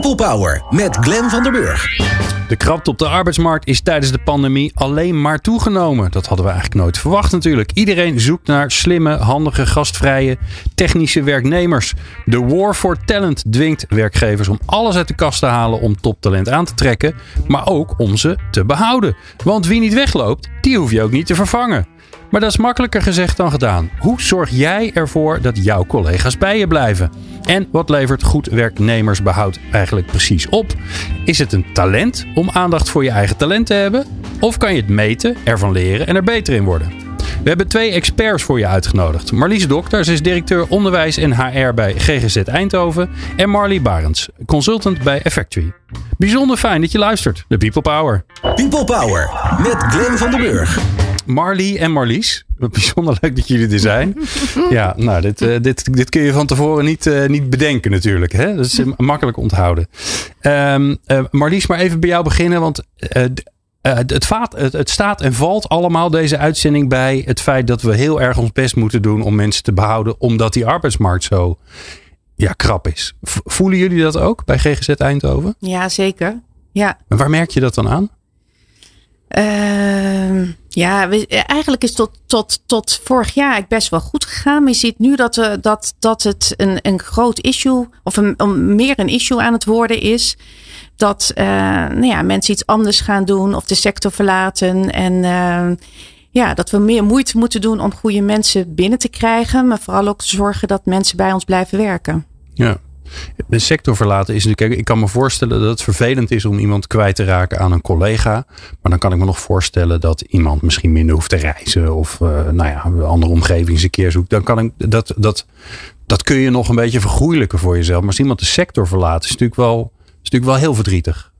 People Power met Glenn van der Burg. De krapte op de arbeidsmarkt is tijdens de pandemie alleen maar toegenomen. Dat hadden we eigenlijk nooit verwacht natuurlijk. Iedereen zoekt naar slimme, handige, gastvrije, technische werknemers. De war for talent dwingt werkgevers om alles uit de kast te halen om toptalent aan te trekken, maar ook om ze te behouden. Want wie niet wegloopt, die hoef je ook niet te vervangen. Maar dat is makkelijker gezegd dan gedaan. Hoe zorg jij ervoor dat jouw collega's bij je blijven? En wat levert goed werknemersbehoud eigenlijk precies op? Is het een talent om aandacht voor je eigen talent te hebben? Of kan je het meten, ervan leren en er beter in worden? We hebben twee experts voor je uitgenodigd. Marlies Dokter, ze is directeur onderwijs en HR bij GGZ Eindhoven. En Marley Barends, consultant bij Effectory. Bijzonder fijn dat je luistert. De People Power. People Power met Glenn van den Burg. Marley en Marlies. Bijzonder leuk dat jullie er zijn. Ja, nou, dit, uh, dit, dit kun je van tevoren niet, uh, niet bedenken natuurlijk. Hè? Dat is makkelijk onthouden. Um, uh, Marlies, maar even bij jou beginnen. Want het, vaat, het, het, staat en valt allemaal deze uitzending bij het feit dat we heel erg ons best moeten doen om mensen te behouden. Omdat die arbeidsmarkt zo ja, krap is. Voelen jullie dat ook bij GGZ Eindhoven? Ja, zeker. Ja. En waar merk je dat dan aan? Uh, ja, eigenlijk is tot, tot, tot vorig jaar best wel goed gegaan. Maar je ziet nu dat, uh, dat, dat het een, een groot issue, of een, meer een issue aan het worden is. Dat uh, nou ja, mensen iets anders gaan doen of de sector verlaten. En uh, ja, dat we meer moeite moeten doen om goede mensen binnen te krijgen. Maar vooral ook te zorgen dat mensen bij ons blijven werken. Ja, de sector verlaten is natuurlijk. Ik kan me voorstellen dat het vervelend is om iemand kwijt te raken aan een collega. Maar dan kan ik me nog voorstellen dat iemand misschien minder hoeft te reizen. Of uh, nou ja, een andere omgeving eens een keer zoekt. Dan kan ik dat, dat, dat kun je nog een beetje vergoeilijken voor jezelf. Maar als iemand de sector verlaat, is natuurlijk wel, is natuurlijk wel heel verdrietig.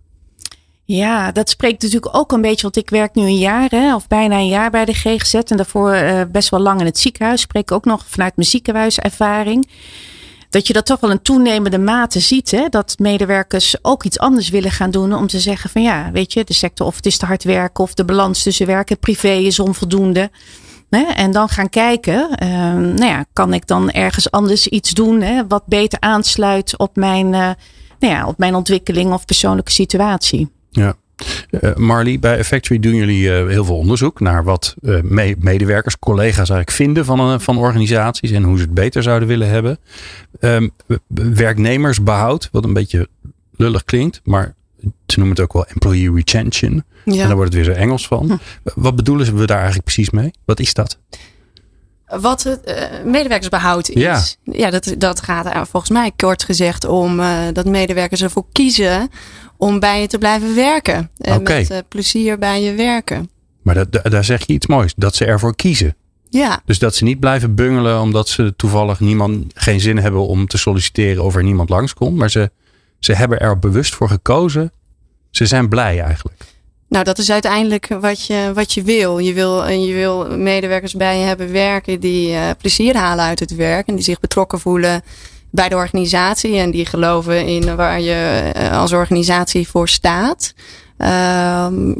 Ja, dat spreekt natuurlijk ook een beetje, want ik werk nu een jaar, hè, of bijna een jaar bij de GGZ. En daarvoor uh, best wel lang in het ziekenhuis. Spreek ook nog vanuit mijn ziekenhuiservaring dat je dat toch wel een toenemende mate ziet. Hè? Dat medewerkers ook iets anders willen gaan doen om te zeggen van ja, weet je, de sector of het is te hard werken of de balans tussen werk en privé is onvoldoende. Hè? En dan gaan kijken, uh, nou ja, kan ik dan ergens anders iets doen hè, wat beter aansluit op mijn, uh, nou ja, op mijn ontwikkeling of persoonlijke situatie. Ja. Uh, Marley, bij Effectory doen jullie uh, heel veel onderzoek naar wat uh, me medewerkers, collega's eigenlijk vinden van, van organisaties en hoe ze het beter zouden willen hebben. Um, werknemersbehoud, wat een beetje lullig klinkt, maar ze noemen het ook wel employee retention. Ja. En daar wordt het weer zo Engels van. Hm. Wat bedoelen we daar eigenlijk precies mee? Wat is dat? Wat het uh, medewerkersbehoud is. Ja, ja dat, dat gaat volgens mij kort gezegd om uh, dat medewerkers ervoor kiezen om bij je te blijven werken. En okay. met uh, plezier bij je werken. Maar dat, daar zeg je iets moois. Dat ze ervoor kiezen. Ja. Dus dat ze niet blijven bungelen omdat ze toevallig niemand geen zin hebben om te solliciteren of er niemand langskomt. Maar ze, ze hebben er bewust voor gekozen. Ze zijn blij eigenlijk. Nou, dat is uiteindelijk wat je, wat je wil. Je wil, je wil medewerkers bij je hebben werken die uh, plezier halen uit het werk. En die zich betrokken voelen bij de organisatie. En die geloven in waar je uh, als organisatie voor staat. Um,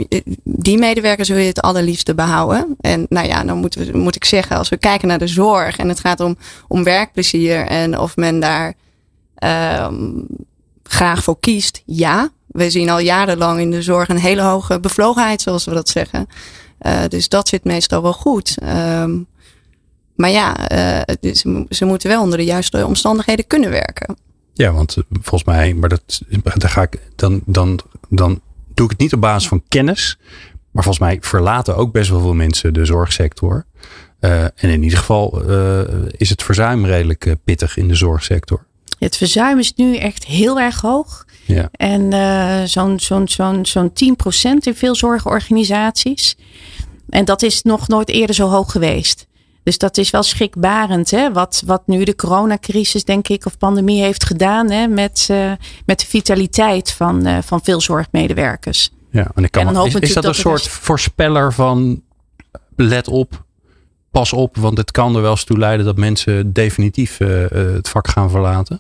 die medewerkers wil je het allerliefste behouden. En nou ja, dan moet, we, moet ik zeggen, als we kijken naar de zorg en het gaat om, om werkplezier en of men daar um, graag voor kiest, ja. We zien al jarenlang in de zorg een hele hoge bevlogenheid, zoals we dat zeggen. Uh, dus dat zit meestal wel goed. Um, maar ja, uh, ze, ze moeten wel onder de juiste omstandigheden kunnen werken. Ja, want volgens mij, maar dat, daar ga ik, dan, dan, dan doe ik het niet op basis van kennis. Maar volgens mij verlaten ook best wel veel mensen de zorgsector. Uh, en in ieder geval uh, is het verzuim redelijk pittig in de zorgsector. Het verzuim is nu echt heel erg hoog. Ja. En uh, zo'n zo'n zo'n zo'n 10% in veel zorgorganisaties. En dat is nog nooit eerder zo hoog geweest. Dus dat is wel schrikbarend, hè? Wat, wat nu de coronacrisis, denk ik, of pandemie heeft gedaan hè? Met, uh, met de vitaliteit van, uh, van veel zorgmedewerkers. Ja, en, ik kan en is, is dat een soort voorspeller van let op, pas op, want het kan er wel eens toe leiden dat mensen definitief het vak gaan verlaten?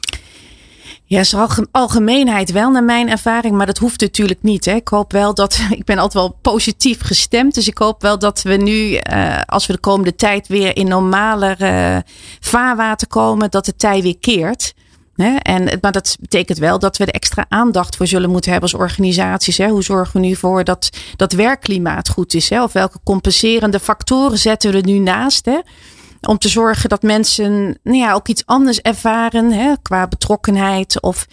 Ja, is algemeenheid wel naar mijn ervaring, maar dat hoeft natuurlijk niet. Hè. Ik hoop wel dat, ik ben altijd wel positief gestemd. Dus ik hoop wel dat we nu, uh, als we de komende tijd weer in normaler uh, vaarwater komen, dat de tij weer keert. Hè? En, maar dat betekent wel dat we er extra aandacht voor zullen moeten hebben als organisaties. Hè? Hoe zorgen we nu voor dat dat werkklimaat goed is? Hè? Of welke compenserende factoren zetten we er nu naast? Hè? Om te zorgen dat mensen nou ja, ook iets anders ervaren hè, qua betrokkenheid of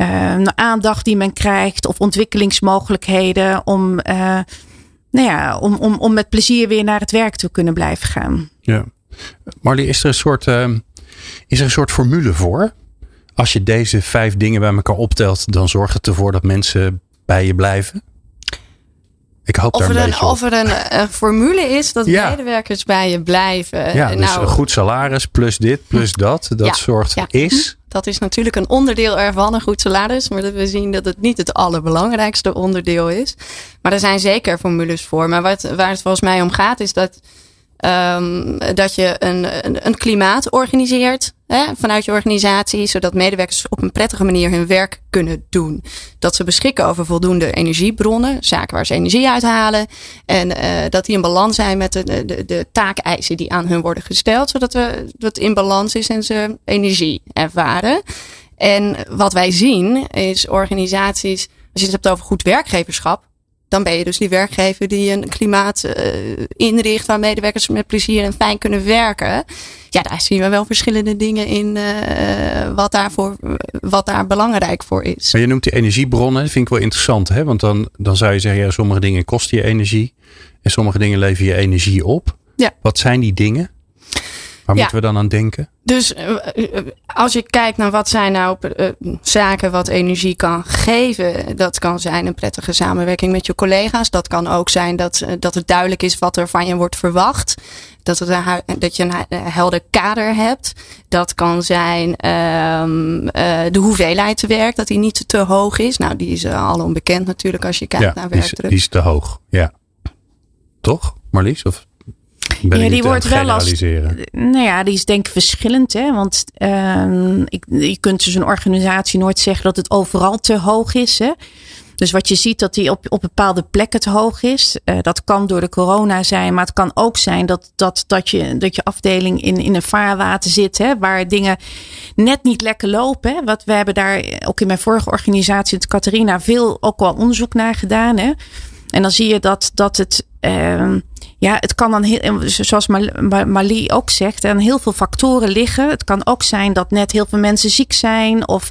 uh, aandacht die men krijgt of ontwikkelingsmogelijkheden om, uh, nou ja, om, om, om met plezier weer naar het werk te kunnen blijven gaan. Ja. Marlie, is er een soort, uh, is er een soort formule voor? Als je deze vijf dingen bij elkaar optelt, dan zorgt het ervoor dat mensen bij je blijven? Ik hoop of daar een, een beetje op. Of er een, formule is dat Ja. medewerkers bij je blijven. Ja, dus nou, een goed salaris plus dit plus dat. Dat Ja, zorgt ja. is. Dat is natuurlijk een onderdeel ervan, een goed salaris. Maar dat we zien dat het niet het allerbelangrijkste onderdeel is. Maar er zijn zeker formules voor. Maar wat, waar het volgens mij om gaat, is dat, ehm, dat je een, een, klimaat organiseert hè, vanuit je organisatie. Zodat medewerkers op een prettige manier hun werk kunnen doen. Dat ze beschikken over voldoende energiebronnen, zaken waar ze energie uithalen. En eh, dat die in balans zijn met de, de, de taakeisen die aan hun worden gesteld. Zodat we, dat in balans is en ze energie ervaren. En wat wij zien is organisaties, als je het hebt over goed werkgeverschap, dan ben je dus die werkgever die een klimaat eh, inricht waar medewerkers met plezier en fijn kunnen werken. Ja, daar zien we wel verschillende dingen in eh, wat, daarvoor, wat daar belangrijk voor is. Maar je noemt die energiebronnen. Dat vind ik wel interessant. Hè? Want dan, dan zou je zeggen, ja, sommige dingen kosten je energie. En sommige dingen leveren je energie op. Ja. Wat zijn die dingen? Waar Ja. moeten we dan aan denken? Dus eh, eh, als je kijkt naar wat zijn nou eh, zaken wat energie kan geven, dat kan zijn een prettige samenwerking met je collega's. Dat kan ook zijn dat, dat het duidelijk is wat er van je wordt verwacht. Dat, het een, dat je een helder kader hebt. Dat kan zijn ehm, eh, de hoeveelheid werk, dat die niet te hoog is. Nou, die is al onbekend natuurlijk als je kijkt ja, naar die is, werkdruk. die is te hoog. Ja. Toch, Marlies? Of ben Ja, ik die wordt wel als-? Nou ja, die is denk ik verschillend. Hè? Want ehm, ik, je kunt dus een organisatie nooit zeggen dat het overal te hoog is. Hè? Dus wat je ziet dat die op, op bepaalde plekken te hoog is. eh, dat kan door de corona zijn. Maar het kan ook zijn dat, dat, dat, je, dat je afdeling in, in een vaarwater zit. Hè, waar dingen net niet lekker lopen. Hè? Wat we hebben daar ook in mijn vorige organisatie, het Catharina, veel ook wel onderzoek naar gedaan. Hè? En dan zie je dat, dat het. ehm, ja, het kan dan heel, zoals Mal- Ma- Marlie ook zegt, aan heel veel factoren liggen. Het kan ook zijn dat net heel veel mensen ziek zijn of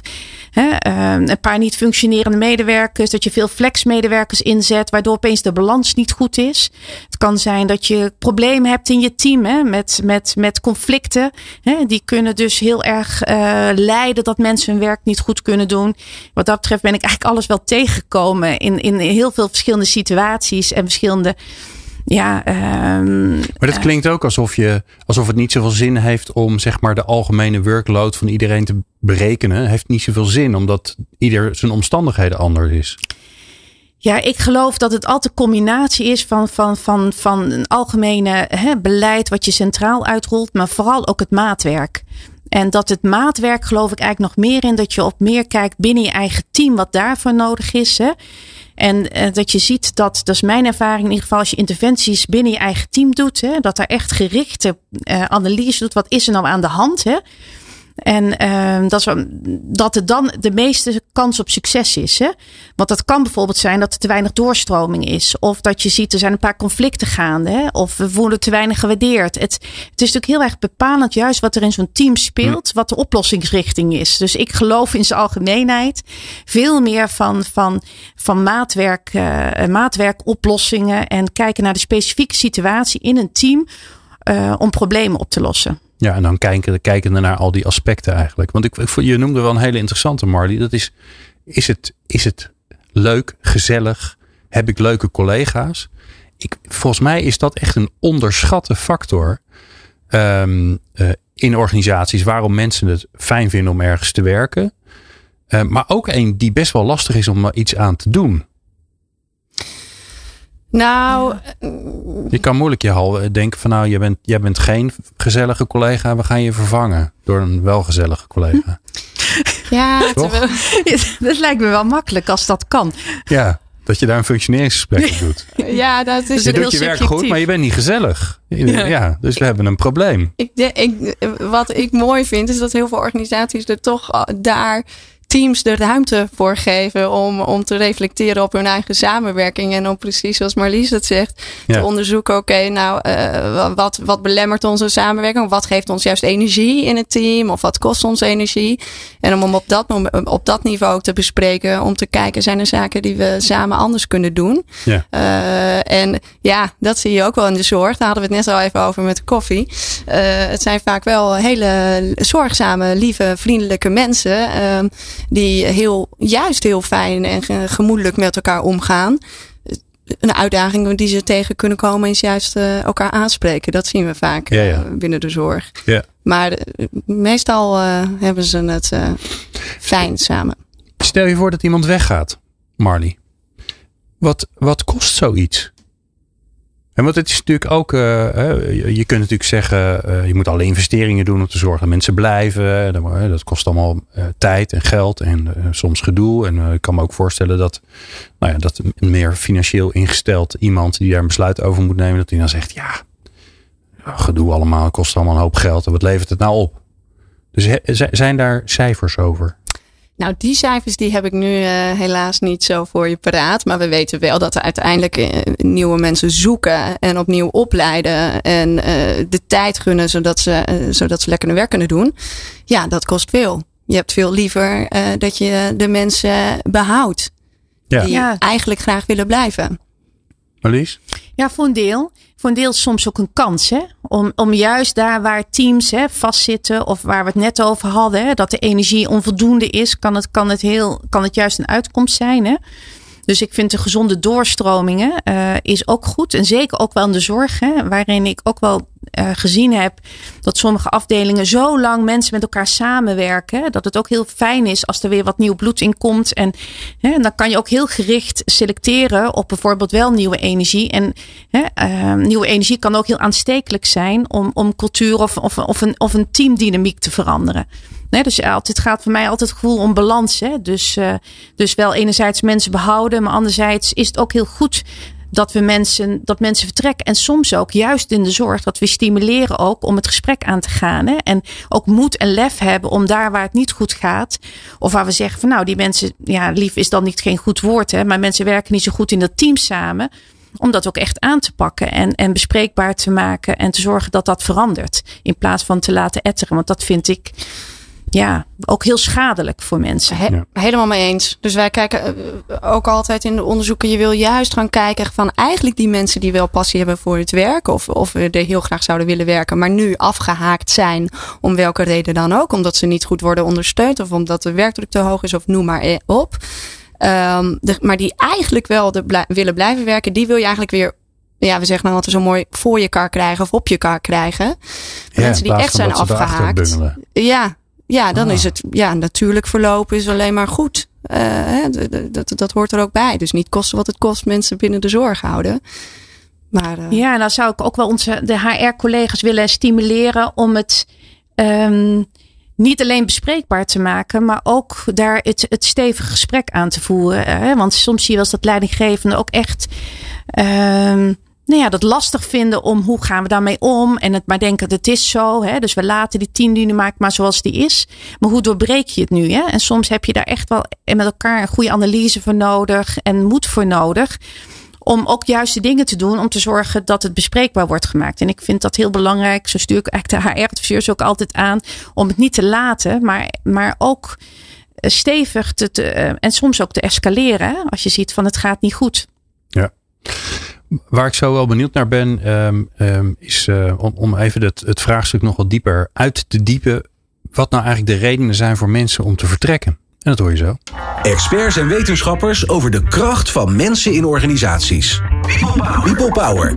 hè, ehm, een paar niet functionerende medewerkers, dat je veel flexmedewerkers inzet, waardoor opeens de balans niet goed is. Het kan zijn dat je problemen hebt in je team hè, met, met, met conflicten. Hè, die kunnen dus heel erg eh, leiden dat mensen hun werk niet goed kunnen doen. Wat dat betreft ben ik eigenlijk alles wel tegengekomen in, in heel veel verschillende situaties en verschillende. Ja, ehm, Maar dat klinkt ook alsof, je, alsof het niet zoveel zin heeft om zeg maar, de algemene workload van iedereen te berekenen. Heeft niet zoveel zin, omdat ieder zijn omstandigheden anders is. Ja, ik geloof dat het altijd een combinatie is van, van, van, van een algemene hè, beleid wat je centraal uitrolt, maar vooral ook het maatwerk. En dat het maatwerk geloof ik eigenlijk nog meer in dat je op meer kijkt binnen je eigen team wat daarvoor nodig is. Hè. En eh, dat je ziet dat, dat is mijn ervaring in ieder geval, als je interventies binnen je eigen team doet, hè, dat er echt gerichte eh, analyse doet. Wat is er nou aan de hand? Hè? En ehm, dat, is, dat het dan de meeste kans op succes is. Hè? Want dat kan bijvoorbeeld zijn dat er te weinig doorstroming is. Of dat je ziet er zijn een paar conflicten gaande. Hè? Of we voelen te weinig gewaardeerd. Het, het is natuurlijk heel erg bepalend juist wat er in zo'n team speelt. Wat de oplossingsrichting is. Dus ik geloof in zijn algemeenheid veel meer van, van, van maatwerk, eh, maatwerkoplossingen. En kijken naar de specifieke situatie in een team. eh, om problemen op te lossen. Ja, en dan kijken, kijken naar al die aspecten eigenlijk. Want ik, je noemde wel een hele interessante, Marley. Dat is, is het, is het leuk, gezellig? Heb ik leuke collega's? Ik, volgens mij is dat echt een onderschatte factor ehm, eh, in organisaties waarom mensen het fijn vinden om ergens te werken. Eh, maar ook een die best wel lastig is om iets aan te doen. Nou, Je kan moeilijk je hal eh, denken van nou, jij bent, jij bent geen gezellige collega. We gaan je vervangen door een welgezellige collega. ja, terwijl- dat lijkt me wel makkelijk als dat kan. Ja, dat je daar een functioneringsgesprek op doet. ja, dat is Dus Je heel doet je werk subjectief. goed, maar je bent niet gezellig. Ja. Ja, dus we hebben een probleem. Ik, ik, wat ik mooi vind, is dat heel veel organisaties er toch uh, daar teams de ruimte voor geven om, om te reflecteren op hun eigen samenwerking. En om precies zoals Marlies het zegt, Ja. te onderzoeken, oké, nou, eh, wat, wat belemmert onze samenwerking? Wat geeft ons juist energie in het team? Of wat kost ons energie? En om hem op dat, op dat niveau ook te bespreken, om te kijken, zijn er zaken die we samen anders kunnen doen? Ja. Eh, en ja, dat zie je ook wel in de zorg. Daar hadden we het net al even over met de koffie. Eh, het zijn vaak wel hele zorgzame, lieve, vriendelijke mensen. Die heel, juist heel fijn en ge- gemoedelijk met elkaar omgaan. Een uitdaging die ze tegen kunnen komen is juist eh, elkaar aanspreken. Dat zien we vaak Ja, ja. eh, binnen de zorg. Ja. Maar eh, meestal hebben ze het fijn samen. Stel je voor dat iemand weggaat, Marley. Wat, wat kost zoiets? En want het is natuurlijk ook, eh, je, kunt natuurlijk zeggen, eh, je moet alle investeringen doen om te zorgen dat mensen blijven. Dat, eh, dat kost allemaal tijd en geld en soms gedoe. En ik kan me ook voorstellen dat, nou ja, dat een meer financieel ingesteld iemand die daar een besluit over moet nemen, dat hij dan zegt, ja, gedoe allemaal, kost allemaal een hoop geld. En wat levert het nou op? Dus zijn daar cijfers over? Nou, die cijfers die heb ik nu eh, helaas niet zo voor je paraat. Maar we weten wel dat er uiteindelijk eh, nieuwe mensen zoeken en opnieuw opleiden. En eh, de tijd gunnen zodat ze, zodat ze lekker hun werk kunnen doen. Ja, dat kost veel. Je hebt veel liever eh, dat je de mensen behoudt. Ja. Die Ja. eigenlijk graag willen blijven. Ja, voor een deel. Voor een deel soms ook een kans. Hè? Om, om juist daar waar teams hè, vastzitten. Of waar we het net over hadden. Hè, dat de energie onvoldoende is. Kan het, kan het, heel, kan het juist een uitkomst zijn. Hè? Dus ik vind de gezonde doorstromingen eh, is ook goed. En zeker ook wel in de zorg. Hè, waarin ik ook wel eh, gezien heb dat sommige afdelingen zo lang mensen met elkaar samenwerken. Dat het ook heel fijn is als er weer wat nieuw bloed in komt. En, hè, dan kan je ook heel gericht selecteren op bijvoorbeeld wel nieuwe energie. En hè, eh, nieuwe energie kan ook heel aanstekelijk zijn om, om cultuur of, of, of, een, of een teamdynamiek te veranderen. Nee, dus altijd het gaat voor mij altijd het gevoel om balans. Hè? Dus, eh, dus wel enerzijds mensen behouden, maar anderzijds is het ook heel goed dat we mensen, dat mensen vertrekken. En soms ook, juist in de zorg, dat we stimuleren ook om het gesprek aan te gaan. Hè? En ook moed en lef hebben om daar waar het niet goed gaat. Of waar we zeggen van nou, die mensen, ja, lief is dan niet geen goed woord. Hè? Maar mensen werken niet zo goed in dat team samen. Om dat ook echt aan te pakken en, en bespreekbaar te maken. En te zorgen dat dat verandert. In plaats van te laten etteren. Want dat vind ik ja, ook heel schadelijk voor mensen. He- Ja. Helemaal mee eens. Dus wij kijken eh, ook altijd in de onderzoeken. Je wil juist gaan kijken van eigenlijk die mensen die wel passie hebben voor het werk. Of, of er heel graag zouden willen werken. Maar nu afgehaakt zijn. Om welke reden dan ook. Omdat ze niet goed worden ondersteund. Of omdat de werkdruk te hoog is. Of noem maar eh, op. Ehm, de- maar die eigenlijk wel de blij- willen blijven werken. Die wil je eigenlijk weer. Ja, we zeggen nou altijd zo mooi voor je kar krijgen of op je kar krijgen. mensen die echt zijn afgehaakt. Ja, ja dan Ah. is het ja, natuurlijk verlopen is alleen maar goed. Eh, dat, dat hoort er ook bij. Dus niet kosten wat het kost mensen binnen de zorg houden. Maar eh, Ja, dan zou ik ook wel onze de HR-collega's willen stimuleren om het ehm, niet alleen bespreekbaar te maken, maar ook daar het, het stevige gesprek aan te voeren. Hè? Want soms zie je wel eens dat leidinggevenden ook echt ehm, nou ja, dat lastig vinden om hoe gaan we daarmee om. En het maar denken, het is zo. Hè? Dus we laten die teamdynamiek maar zoals die is. Maar hoe doorbreek je het nu? Hè? En soms heb je daar echt wel met elkaar een goede analyse voor nodig en moed voor nodig om ook juiste dingen te doen om te zorgen dat het bespreekbaar wordt gemaakt. En ik vind dat heel belangrijk. Zo stuur ik eigenlijk de HR-adviseurs ook altijd aan om het niet te laten, maar, maar ook eh, stevig te, eh, en soms ook te escaleren. Als je ziet van het gaat niet goed. Waar ik zo wel benieuwd naar ben, ehm, ehm, is eh, om, om even het, het vraagstuk nog wat dieper uit te diepen. Wat nou eigenlijk de redenen zijn voor mensen om te vertrekken. En dat hoor je zo. Experts en wetenschappers over de kracht van mensen in organisaties. People Power.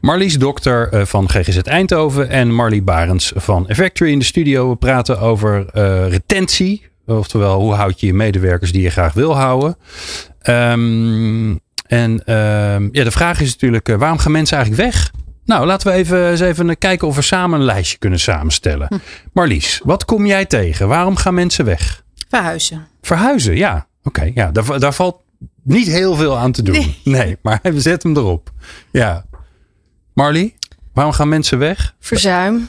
Marlies Dokter eh, van GGZ Eindhoven en Marlie Barends van Effectory in de studio. We praten over eh, retentie Oftewel, hoe houd je je medewerkers die je graag wil houden? Ehm, en ehm, ja, de vraag is natuurlijk, eh, waarom gaan mensen eigenlijk weg? Nou, laten we even, eens even kijken of we samen een lijstje kunnen samenstellen. Hm. Marlies, wat kom jij tegen? Waarom gaan mensen weg? Verhuizen. Verhuizen, ja. Oké, ja, daar, daar valt niet heel veel aan te doen. Nee, Nee. maar we zetten hem erop. Ja. Marlie, waarom gaan mensen weg? Verzuim.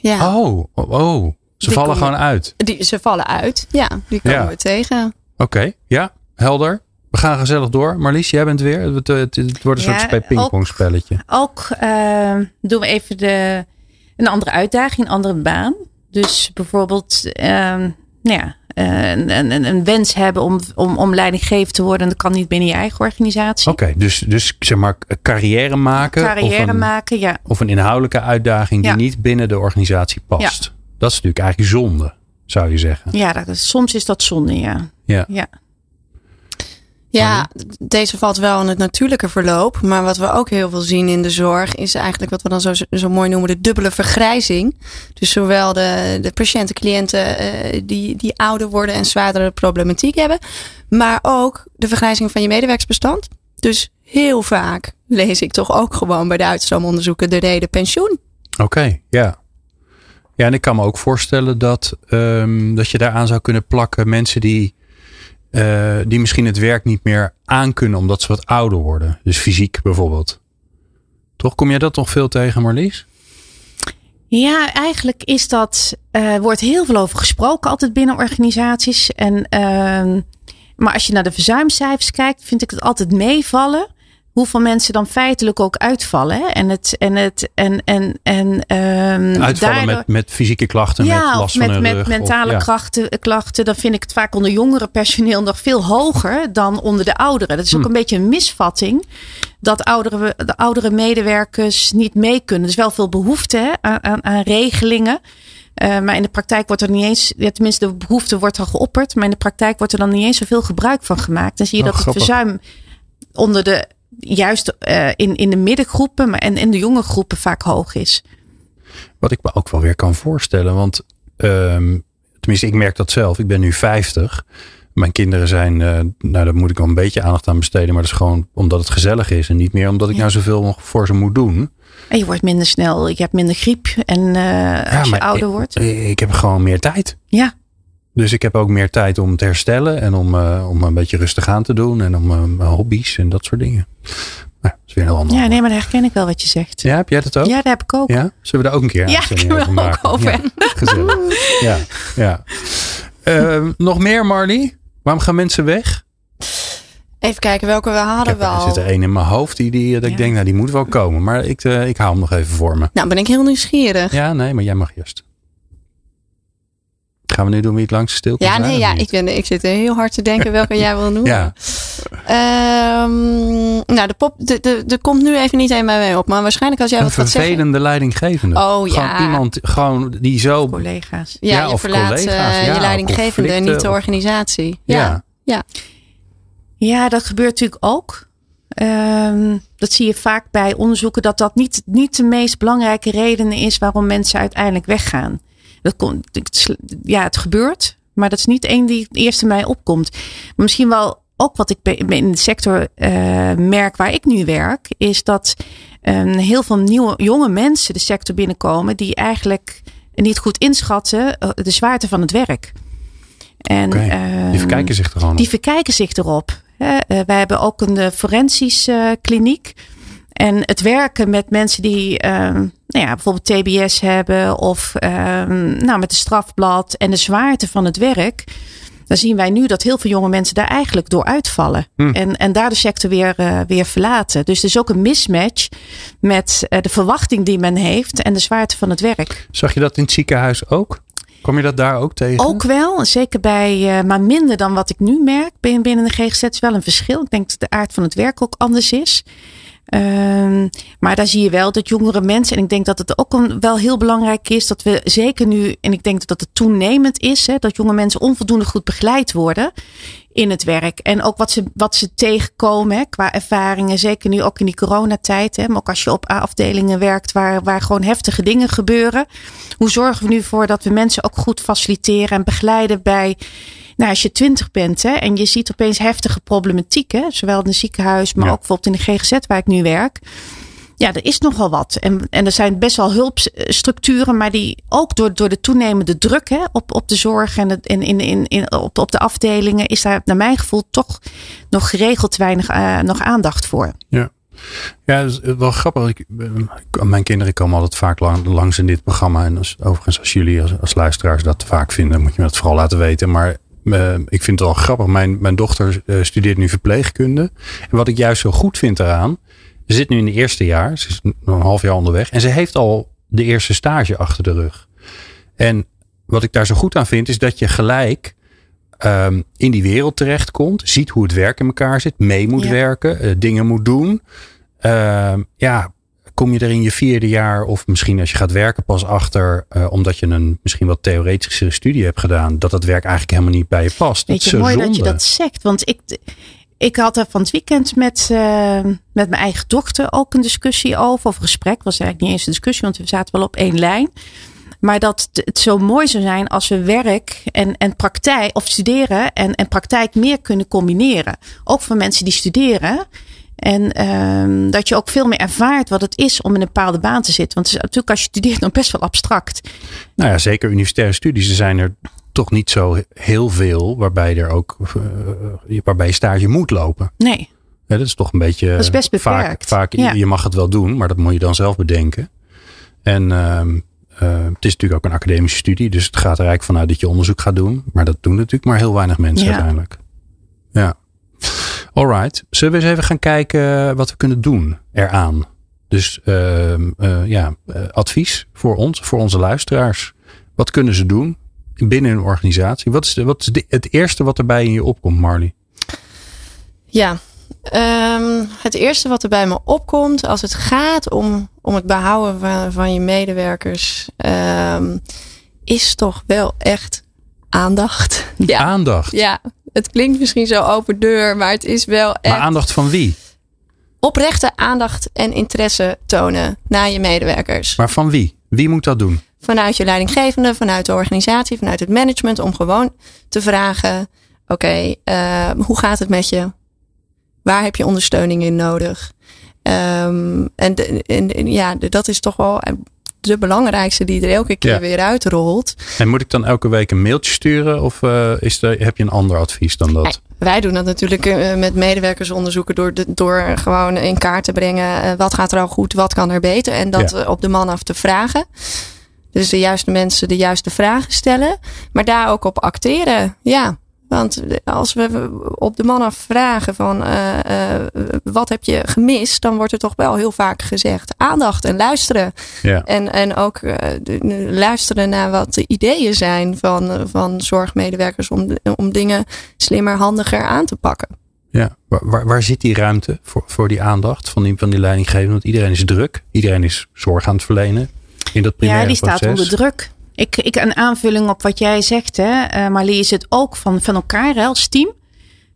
Ja, Oh, oh, oh. Ze Die vallen komen- gewoon uit. die, ze vallen uit. Ja, die komen Ja. we tegen. Oké, ja, helder. We gaan gezellig door. Marlies, jij bent weer. Het, het, het wordt een Ja, soort pingpongspelletje. Ook eh, doen we even de, een andere uitdaging, een andere baan. Dus bijvoorbeeld ehm, nou ja, een, een, een wens hebben om, om, om leidinggevend te worden. En dat kan niet binnen je eigen organisatie. Oké, dus, dus zeg maar carrière maken. Carrière of een, maken, ja. Of een inhoudelijke uitdaging die Ja. niet binnen de organisatie past. Dat is natuurlijk eigenlijk zonde, zou je zeggen. Ja, dat, soms is dat zonde, ja. Ja. ja. Ja, deze valt wel in het natuurlijke verloop. Maar wat we ook heel veel zien in de zorg is eigenlijk wat we dan zo, zo mooi noemen de dubbele vergrijzing. Dus zowel de, de patiënten, cliënten eh, die, die ouder worden en zwaardere problematiek hebben. Maar ook de vergrijzing van je medewerksbestand. Dus heel vaak lees ik toch ook gewoon bij de uitstroomonderzoeken de reden pensioen. Oké, ja. Ja, en ik kan me ook voorstellen dat, ehm, dat je daaraan zou kunnen plakken mensen die, eh, die misschien het werk niet meer aankunnen omdat ze wat ouder worden. Dus fysiek bijvoorbeeld. Toch kom jij dat nog veel tegen, Marlies? Ja, eigenlijk is dat, eh wordt heel veel over gesproken altijd binnen organisaties. En, ehm, maar als je naar de verzuimcijfers kijkt, vind ik het altijd meevallen. Hoeveel mensen dan feitelijk ook uitvallen. Hè? En het, en het, en, en, en, ehm, Uitvallen daardoor- met, met fysieke klachten, met ja, last van met, hun met rug. mentale of, ja. klachten. Dan vind ik het vaak onder jongere personeel nog veel hoger dan onder de ouderen. Dat is ook Hm. een beetje een misvatting. Dat oudere, de oudere medewerkers niet mee kunnen. Er is wel veel behoefte hè, aan, aan, aan regelingen. Eh, maar in de praktijk wordt er niet eens, ja, tenminste de behoefte wordt er geopperd. Maar in de praktijk wordt er dan niet eens zoveel gebruik van gemaakt. Dan zie je Oh, dat het verzuim onder de, juist eh, in, in de middengroepen maar en in de jonge groepen vaak hoog is. Wat ik me ook wel weer kan voorstellen. Want ehm, tenminste, ik merk dat zelf. Ik ben nu 50. Mijn kinderen zijn, eh, nou daar moet ik wel een beetje aandacht aan besteden. Maar dat is gewoon omdat het gezellig is. En niet meer omdat ik Ja. nou zoveel nog voor ze moet doen. En je wordt minder snel, je hebt minder griep. En eh, als je ouder ik, wordt. Ik heb gewoon meer tijd. Ja, Dus ik heb ook meer tijd om te herstellen. En om, eh, om een beetje rustig aan te doen. En om eh, mijn hobby's en dat soort dingen. Nou, dat is weer een heel ander. ja, nee, maar daar herken ik wel wat je zegt. Ja, heb jij dat ook? Ja, daar heb ik ook. Ja? Zullen we daar ook een keer Ja, over ook over Ja, gezellig. Ja, ja. Ehm, nog meer, Marlie? Waarom gaan mensen weg? Even kijken welke we Ik hadden heb, we er zit er één in mijn hoofd die, die dat ik denk, nou die moet wel komen. Maar ik, eh, ik hou hem nog even voor me. Nou, ben ik heel nieuwsgierig. Ja, nee, maar jij mag eerst. Gaan we nu doen wie het langste stil kan Ja, zijn, nee, ja, ik, ben, ik zit heel hard te denken welke jij wil noemen. Ja. Ehm, nou, de pop, de, de, de komt nu even niet helemaal mee op. Maar waarschijnlijk als jij Een wat gaat zeggen. vervelende leidinggevende. Oh, ja. Gewoon iemand gewoon die zo... Collega's. Ja, Ja, je of verlaat collega's, eh, ja, je leidinggevende, niet de of- organisatie. Ja. Ja. Ja, dat gebeurt natuurlijk ook. Ehm, dat zie je vaak bij onderzoeken dat dat niet, niet de meest belangrijke reden is waarom mensen uiteindelijk weggaan. Dat het- ja, het gebeurt, maar dat is niet één die het eerste mij opkomt. Maar misschien wel ook wat ik in de sector eh, merk waar ik nu werk, is dat eh, heel veel nieuwe jonge mensen de sector binnenkomen die eigenlijk niet goed inschatten eh, de zwaarte van het werk. En, Oké, ehm, Die verkijken zich er gewoon die verkijken zich erop. Eh, wij hebben ook een eh, forensisch eh, kliniek. En het werken met mensen die ehm, nou ja, bijvoorbeeld TBS hebben of ehm, nou, met een strafblad en de zwaarte van het werk. Dan zien wij nu dat heel veel jonge mensen daar eigenlijk door uitvallen. Hm. En, en daar de sector weer, eh, weer verlaten. Dus er is ook een mismatch met eh, de verwachting die men heeft en de zwaarte van het werk. Zag je dat in het ziekenhuis ook? Kom je dat daar ook tegen? Ook wel, zeker bij, eh, maar minder dan wat ik nu merk binnen, binnen de GGZ is wel een verschil. Ik denk dat de aard van het werk ook anders is. Ehm, maar daar zie je wel dat jongere mensen, en ik denk dat het ook wel heel belangrijk is, dat we zeker nu, en ik denk dat het toenemend is, hè, dat jonge mensen onvoldoende goed begeleid worden in het werk. En ook wat ze, wat ze tegenkomen qua ervaringen. Zeker nu ook in die coronatijd. Hè, maar ook als je op afdelingen werkt waar, waar gewoon heftige dingen gebeuren. Hoe zorgen we nu voor dat we mensen ook goed faciliteren en begeleiden bij. Nou, als je twintig bent hè, en je ziet opeens heftige problematiek. Hè, zowel in het ziekenhuis, maar ook bijvoorbeeld in de GGZ waar ik nu werk ja, er is nogal wat. En, en er zijn best wel hulpstructuren, maar die ook door, door de toenemende druk hè, op, op de zorg en, het, in, in, in, in, op, op de afdelingen, is daar naar mijn gevoel toch nog geregeld weinig uh, nog aandacht voor. Ja. Ja, dat is wel grappig. Ik, mijn kinderen komen altijd vaak lang, langs in dit programma. En als, overigens, als jullie als, als luisteraars dat vaak vinden, moet je me dat vooral laten weten. Maar uh, ik vind het wel grappig. Mijn, mijn dochter uh, studeert nu verpleegkunde. En wat ik juist zo goed vind eraan, ze zit nu in het eerste jaar. Ze is een half jaar onderweg. En ze heeft al de eerste stage achter de rug. En wat ik daar zo goed aan vind, is dat je gelijk um, in die wereld terechtkomt. Ziet hoe het werk in elkaar zit. Mee moet werken. Uh, dingen moet doen. Uh, ja, kom je er in je vierde jaar of misschien als je gaat werken pas achter, uh, omdat je een misschien wat theoretische studie hebt gedaan, dat het werk eigenlijk helemaal niet bij je past. Weet je, mooi zonde. dat je dat zegt. Want ik, ik had er van het weekend met, uh, met mijn eigen dochter ook een discussie over. Of gesprek was eigenlijk niet eens een discussie, want we zaten wel op één lijn. Maar dat het zo mooi zou zijn als we werk en, en praktijk, of studeren en, en praktijk meer kunnen combineren. Ook voor mensen die studeren. En um, dat je ook veel meer ervaart wat het is om in een bepaalde baan te zitten. Want het is natuurlijk als je studeert nog best wel abstract. Nou ja, zeker universitaire studies. Er zijn er toch niet zo heel veel waarbij er ook uh, waarbij je stage moet lopen. Nee. Ja, dat is toch een beetje. Dat is best beperkt. Vaak, vaak ja. je mag het wel doen, maar dat moet je dan zelf bedenken. En uh, uh, het is natuurlijk ook een academische studie, dus het gaat er eigenlijk vanuit dat je onderzoek gaat doen. Maar dat doen natuurlijk maar heel weinig mensen ja. uiteindelijk. Ja. Alright. Zullen we eens even gaan kijken wat we kunnen doen eraan? Dus ehm, ja, advies voor ons, voor onze luisteraars. Wat kunnen ze doen? binnen een organisatie. Wat is, de, wat is de, het eerste wat erbij in je opkomt, Marley? Ja, um, het eerste wat er bij me opkomt als het gaat om, om het behouden van, van je medewerkers, um, is toch wel echt aandacht. Ja. Aandacht? Ja, het klinkt misschien zo open deur, maar het is wel echt. Maar aandacht van wie? Oprechte aandacht en interesse tonen naar je medewerkers. Maar van wie? Wie moet dat doen? vanuit je leidinggevende, vanuit de organisatie, vanuit het management, om gewoon te vragen: oké, okay, uh, hoe gaat het met je? Waar heb je ondersteuning in nodig? Um, en, de, en, ja, dat is toch wel de belangrijkste die er elke keer ja. weer uitrolt. En moet ik dan elke week een mailtje sturen of uh, is er, heb je een ander advies dan dat? Wij doen dat natuurlijk uh, met medewerkersonderzoeken door, de, door gewoon in kaart te brengen uh, wat gaat er al goed, wat kan er beter en dat ja. op de man af te vragen. Dus de juiste mensen de juiste vragen stellen. Maar daar ook op acteren. Ja. Want als we op de man af vragen van uh, uh, wat heb je gemist, dan wordt er toch wel heel vaak gezegd aandacht en luisteren. Ja. En, en ook uh, de, luisteren naar wat de ideeën zijn van, van zorgmedewerkers om, om dingen slimmer, handiger aan te pakken. Ja, waar, waar zit die ruimte voor, voor die aandacht van die, van die leidinggevende? Want iedereen is druk, iedereen is zorg aan het verlenen in dat Ja, die staat proces. onder druk. Ik, ik een aanvulling op wat jij zegt, hè, Marlie, is het ook van, van elkaar als team.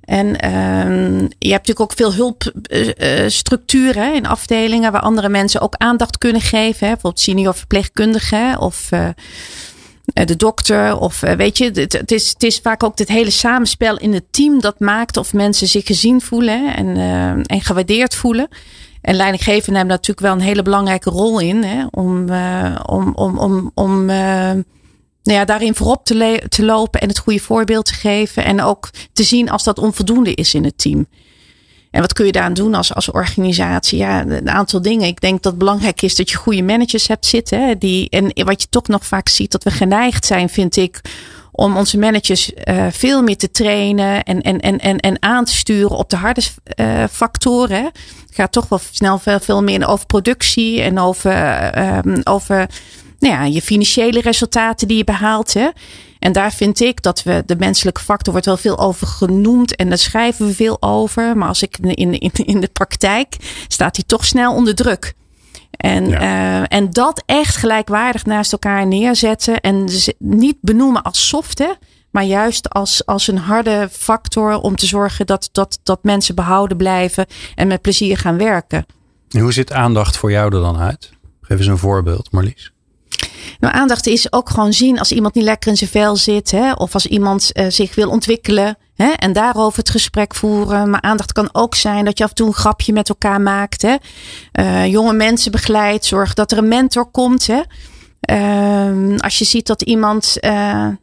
En uh, je hebt natuurlijk ook veel hulpstructuren uh, in afdelingen waar andere mensen ook aandacht kunnen geven. Hè, bijvoorbeeld senior verpleegkundige of de dokter. Of weet je, het, het, is, het is vaak ook het hele samenspel in het team dat maakt of mensen zich gezien voelen en, en gewaardeerd voelen. En leidinggevenden hebben natuurlijk wel een hele belangrijke rol in. Hè, om, uh, om, om, om, om uh, nou ja, daarin voorop te, te lopen en het goede voorbeeld te geven. En ook te zien als dat onvoldoende is in het team. En wat kun je daaraan doen als, als organisatie? Ja, een aantal dingen. Ik denk dat het belangrijk is dat je goede managers hebt zitten. Hè, die, en wat je toch nog vaak ziet, dat we geneigd zijn, vind ik, om onze managers uh, veel meer te trainen en, en, en, en, en aan te sturen op de harde uh, factoren. Het gaat toch wel snel veel, veel meer over productie en over, uh, over nou ja, je financiële resultaten die je behaalt. Hè. En daar vind ik dat we de menselijke factor wordt wel veel over genoemd en daar schrijven we veel over. Maar als ik in, in, in de praktijk staat die toch snel onder druk. En, ja. en dat echt gelijkwaardig naast elkaar neerzetten. En niet benoemen als soft, hè, maar juist als, als een harde factor om te zorgen dat, dat, dat mensen behouden blijven en met plezier gaan werken. En hoe ziet aandacht voor jou er dan uit? Geef eens een voorbeeld, Marlies. Nou, aandacht is ook gewoon zien als iemand niet lekker in zijn vel zit. Hè, of als iemand uh, zich wil ontwikkelen. Hè, en daarover het gesprek voeren. Maar aandacht kan ook zijn dat je af en toe een grapje met elkaar maakt. Hè. Uh, jonge mensen begeleidt. Zorg dat er een mentor komt. Hè. Uh, als je ziet dat iemand uh,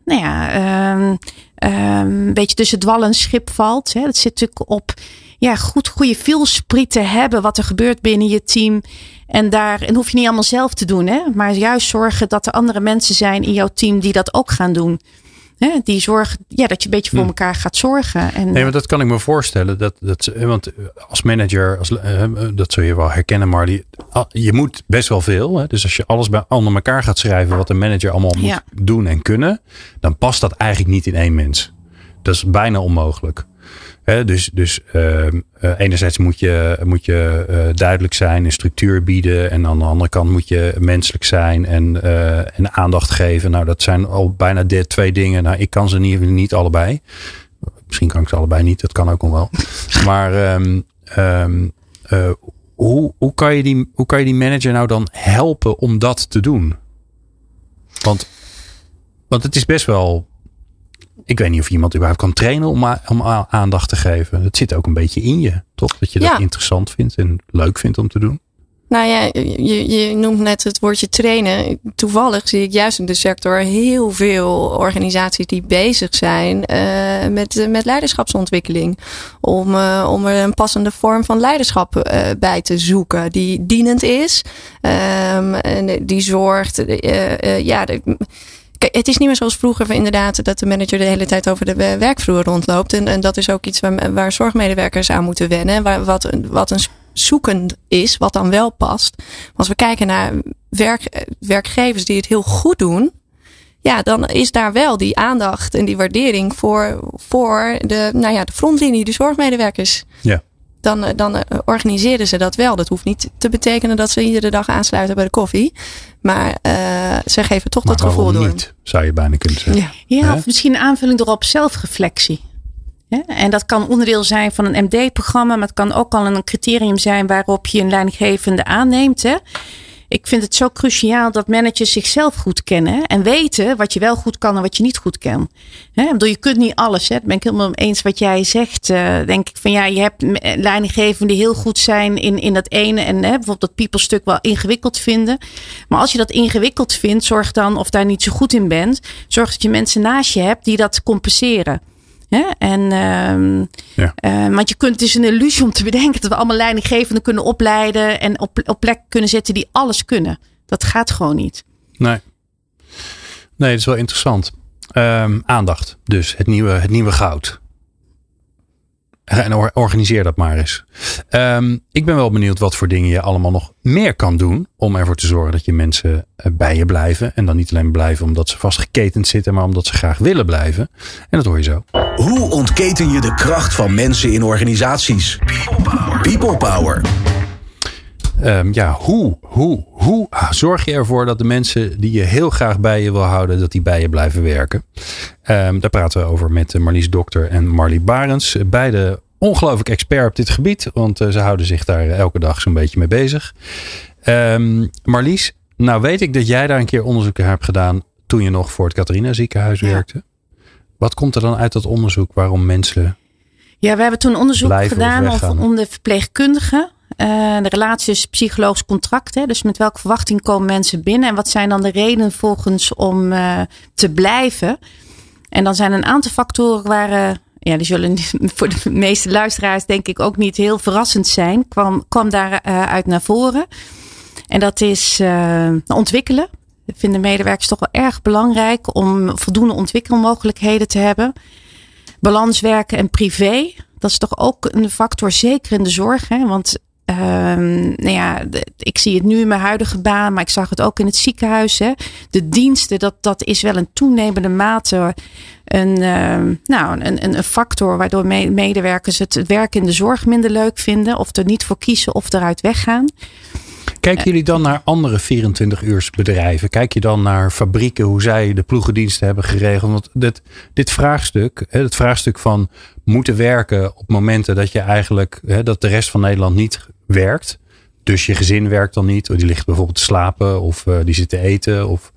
nou ja, ehm, ehm, een beetje tussen dwal en schip valt. Hè. Dat zit natuurlijk op ja, goed, goede feelspriet te hebben wat er gebeurt binnen je team. En daar en hoef je niet allemaal zelf te doen, hè? maar juist zorgen dat er andere mensen zijn in jouw team die dat ook gaan doen. Hè? Die zorgen ja, dat je een beetje voor hm. elkaar gaat zorgen. En, nee, maar dat kan ik me voorstellen. Dat, dat, want als manager, als, dat zul je wel herkennen, maar die, je moet best wel veel. Hè? Dus als je alles bij onder elkaar gaat schrijven wat een manager allemaal moet doen en kunnen, dan past dat eigenlijk niet in één mens. Dat is bijna onmogelijk dus dus uh, enerzijds moet je, moet je uh, duidelijk zijn en structuur bieden. En aan de andere kant moet je menselijk zijn en, uh, en aandacht geven. Nou, dat zijn al bijna de twee dingen. Nou, ik kan ze niet, niet allebei. Misschien kan ik ze allebei niet, dat kan ook nog wel. Maar um, um, hoe, hoe, kan je die, hoe kan je die manager nou dan helpen om dat te doen? Want, want het is best wel ik weet niet of iemand überhaupt kan trainen om, om aandacht te geven. Het zit ook een beetje in je, toch? Dat je dat interessant vindt en leuk vindt om te doen. Nou ja, je, je noemt net het woordje trainen. Toevallig zie ik juist in de sector heel veel organisaties die bezig zijn uh, met, met leiderschapsontwikkeling. Om, uh, om er een passende vorm van leiderschap uh, bij te zoeken. Die dienend is. Um, en die zorgt. ja, de, Het is niet meer zoals vroeger inderdaad dat de manager de hele tijd over de werkvloer rondloopt. En, en dat is ook iets waar, waar zorgmedewerkers aan moeten wennen. Waar, wat, wat een zoekend is, wat dan wel past. Maar als we kijken naar werk, werkgevers die het heel goed doen. Ja, dan is daar wel die aandacht en die waardering voor, voor de, nou ja, de frontlinie, de zorgmedewerkers. Ja dan, eh, dan eh, organiseren ze dat wel. Dat hoeft niet te betekenen dat ze iedere dag aansluiten bij de koffie. Maar uh, ze geven toch dat gevoel door. niet, zou je bijna kunnen zeggen. Ja, ja of misschien een aanvulling erop zelfreflectie. Ja, en dat kan onderdeel zijn van een MD-programma, maar het kan ook al een criterium zijn waarop je een leidinggevende aanneemt. Hè? Ik vind het zo cruciaal dat managers zichzelf goed kennen en weten wat je wel goed kan en wat je niet goed kan. He, bedoel, je kunt niet alles. Hè. Dat ben ik helemaal eens wat jij zegt. Uh, denk ik van ja, je hebt leidinggevenden die heel goed zijn in, in dat ene en hè, bijvoorbeeld dat people stuk wel ingewikkeld vinden. Maar als je dat ingewikkeld vindt, zorg dan of daar niet zo goed in bent, zorg dat je mensen naast je hebt die dat compenseren. Ja, en, um, ja. Uh, want je kunt, het is een illusie om te bedenken dat we allemaal leidinggevenden kunnen opleiden en op, op plek kunnen zetten die alles kunnen. Dat gaat gewoon niet. Nee. Nee, dat is wel interessant. Um, aandacht, dus het nieuwe, het nieuwe goud. En organiseer dat maar eens. Um, ik ben wel benieuwd wat voor dingen je allemaal nog meer kan doen. Om ervoor te zorgen dat je mensen eh, bij je blijven. En dan niet alleen blijven omdat ze vastgeketend zitten, maar omdat ze graag willen blijven. En dat hoor je zo. Hoe ontketen je de kracht van mensen in organisaties? People Power. People power. Um, ja, hoe, hoe, hoe zorg je ervoor dat de mensen die je heel graag bij je wil houden, dat die bij je blijven werken? Um, daar praten we over met Marlies Dokter en Marlie Barens. Beide ongelooflijk expert op dit gebied, want uh, ze houden zich daar elke dag zo'n beetje mee bezig. Um, Marlies, nou weet ik dat jij daar een keer onderzoek hebt gedaan toen je nog voor het Catharina ziekenhuis werkte. Wat komt er dan uit dat onderzoek waarom mensen. Ja, we hebben toen onderzoek gedaan om de verpleegkundigen uh, de relatie is psychologisch contract. Hè? Dus met welke verwachting komen mensen binnen? En wat zijn dan de redenen volgens om uh, te blijven? En dan zijn een aantal factoren waar. Uh, ja, die zullen voor de meeste luisteraars denk ik ook niet heel verrassend zijn. Kwam, kwam daaruit naar voren. En dat is ontwikkelen. Vinden medewerkers toch wel erg belangrijk om voldoende ontwikkelmogelijkheden te hebben. Balans werken en privé. Dat is toch ook een factor, zeker in de zorg. Hè? Want Um, nou ja, ik zie het nu in mijn huidige baan, maar ik zag het ook in het ziekenhuis. Hè. De diensten, dat, dat is wel een toenemende mate een, uh, nou, een, een, factor waardoor medewerkers het, het werk in de zorg minder leuk vinden. Of er niet voor kiezen of eruit weggaan. Kijken jullie dan naar andere 24-uurs bedrijven? Kijk je dan naar fabrieken, hoe zij de ploegendiensten hebben geregeld? Want dit, dit vraagstuk, het vraagstuk van moeten werken op momenten dat je eigenlijk, dat de rest van Nederland niet werkt. Dus je gezin werkt dan niet, of die ligt bijvoorbeeld te slapen of uh, die zit te eten. Of,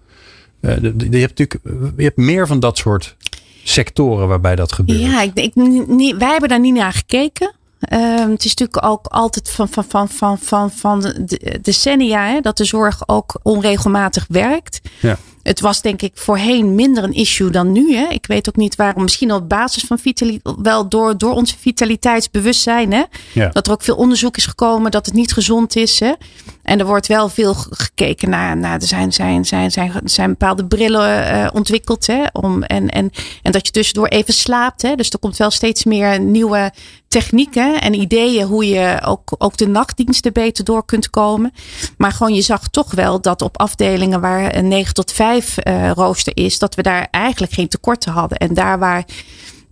uh, je hebt natuurlijk je hebt meer van dat soort sectoren waarbij dat gebeurt. Ja, ik, ik, niet, wij hebben daar niet naar gekeken. Um, het is natuurlijk ook altijd van, van, van, van, van, van de decennia hè, dat de zorg ook onregelmatig werkt. Ja. Het was denk ik voorheen minder een issue dan nu. Hè. Ik weet ook niet waarom. Misschien op basis van vitaliteit, wel door, door onze vitaliteitsbewustzijn. Hè. Ja. Dat er ook veel onderzoek is gekomen dat het niet gezond is. Hè. En er wordt wel veel gekeken naar. naar er zijn, zijn, zijn, zijn, zijn bepaalde brillen uh, ontwikkeld. Hè, om, en, en, en dat je tussendoor even slaapt. Hè. Dus er komt wel steeds meer nieuwe technieken en ideeën hoe je ook, ook de nachtdiensten beter door kunt komen. Maar gewoon, je zag toch wel dat op afdelingen waar een 9 tot 5 uh, rooster is, dat we daar eigenlijk geen tekorten hadden. En daar waar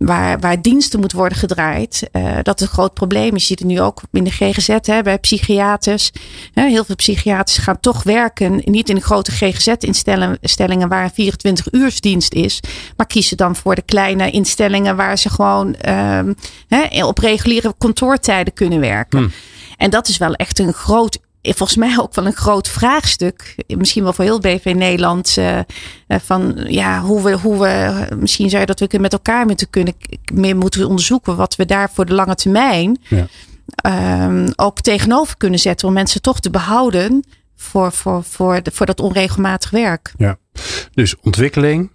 waar, waar diensten moet worden gedraaid. Uh, dat het een groot probleem is. Je ziet het nu ook in de GGZ hè, bij psychiaters. Uh, heel veel psychiaters gaan toch werken. Niet in de grote GGZ-instellingen waar een 24 uursdienst is. Maar kiezen dan voor de kleine instellingen waar ze gewoon uh, op reguliere kantoortijden kunnen werken. Hmm. En dat is wel echt een groot volgens mij ook wel een groot vraagstuk. Misschien wel voor heel BV Nederland. Uh, van ja, hoe we, hoe we. Misschien zou je dat we met elkaar moeten kunnen. Meer moeten onderzoeken wat we daar voor de lange termijn. Ja. Um, ook tegenover kunnen zetten. Om mensen toch te behouden. Voor, voor, voor, de, voor dat onregelmatig werk. Ja. Dus ontwikkeling,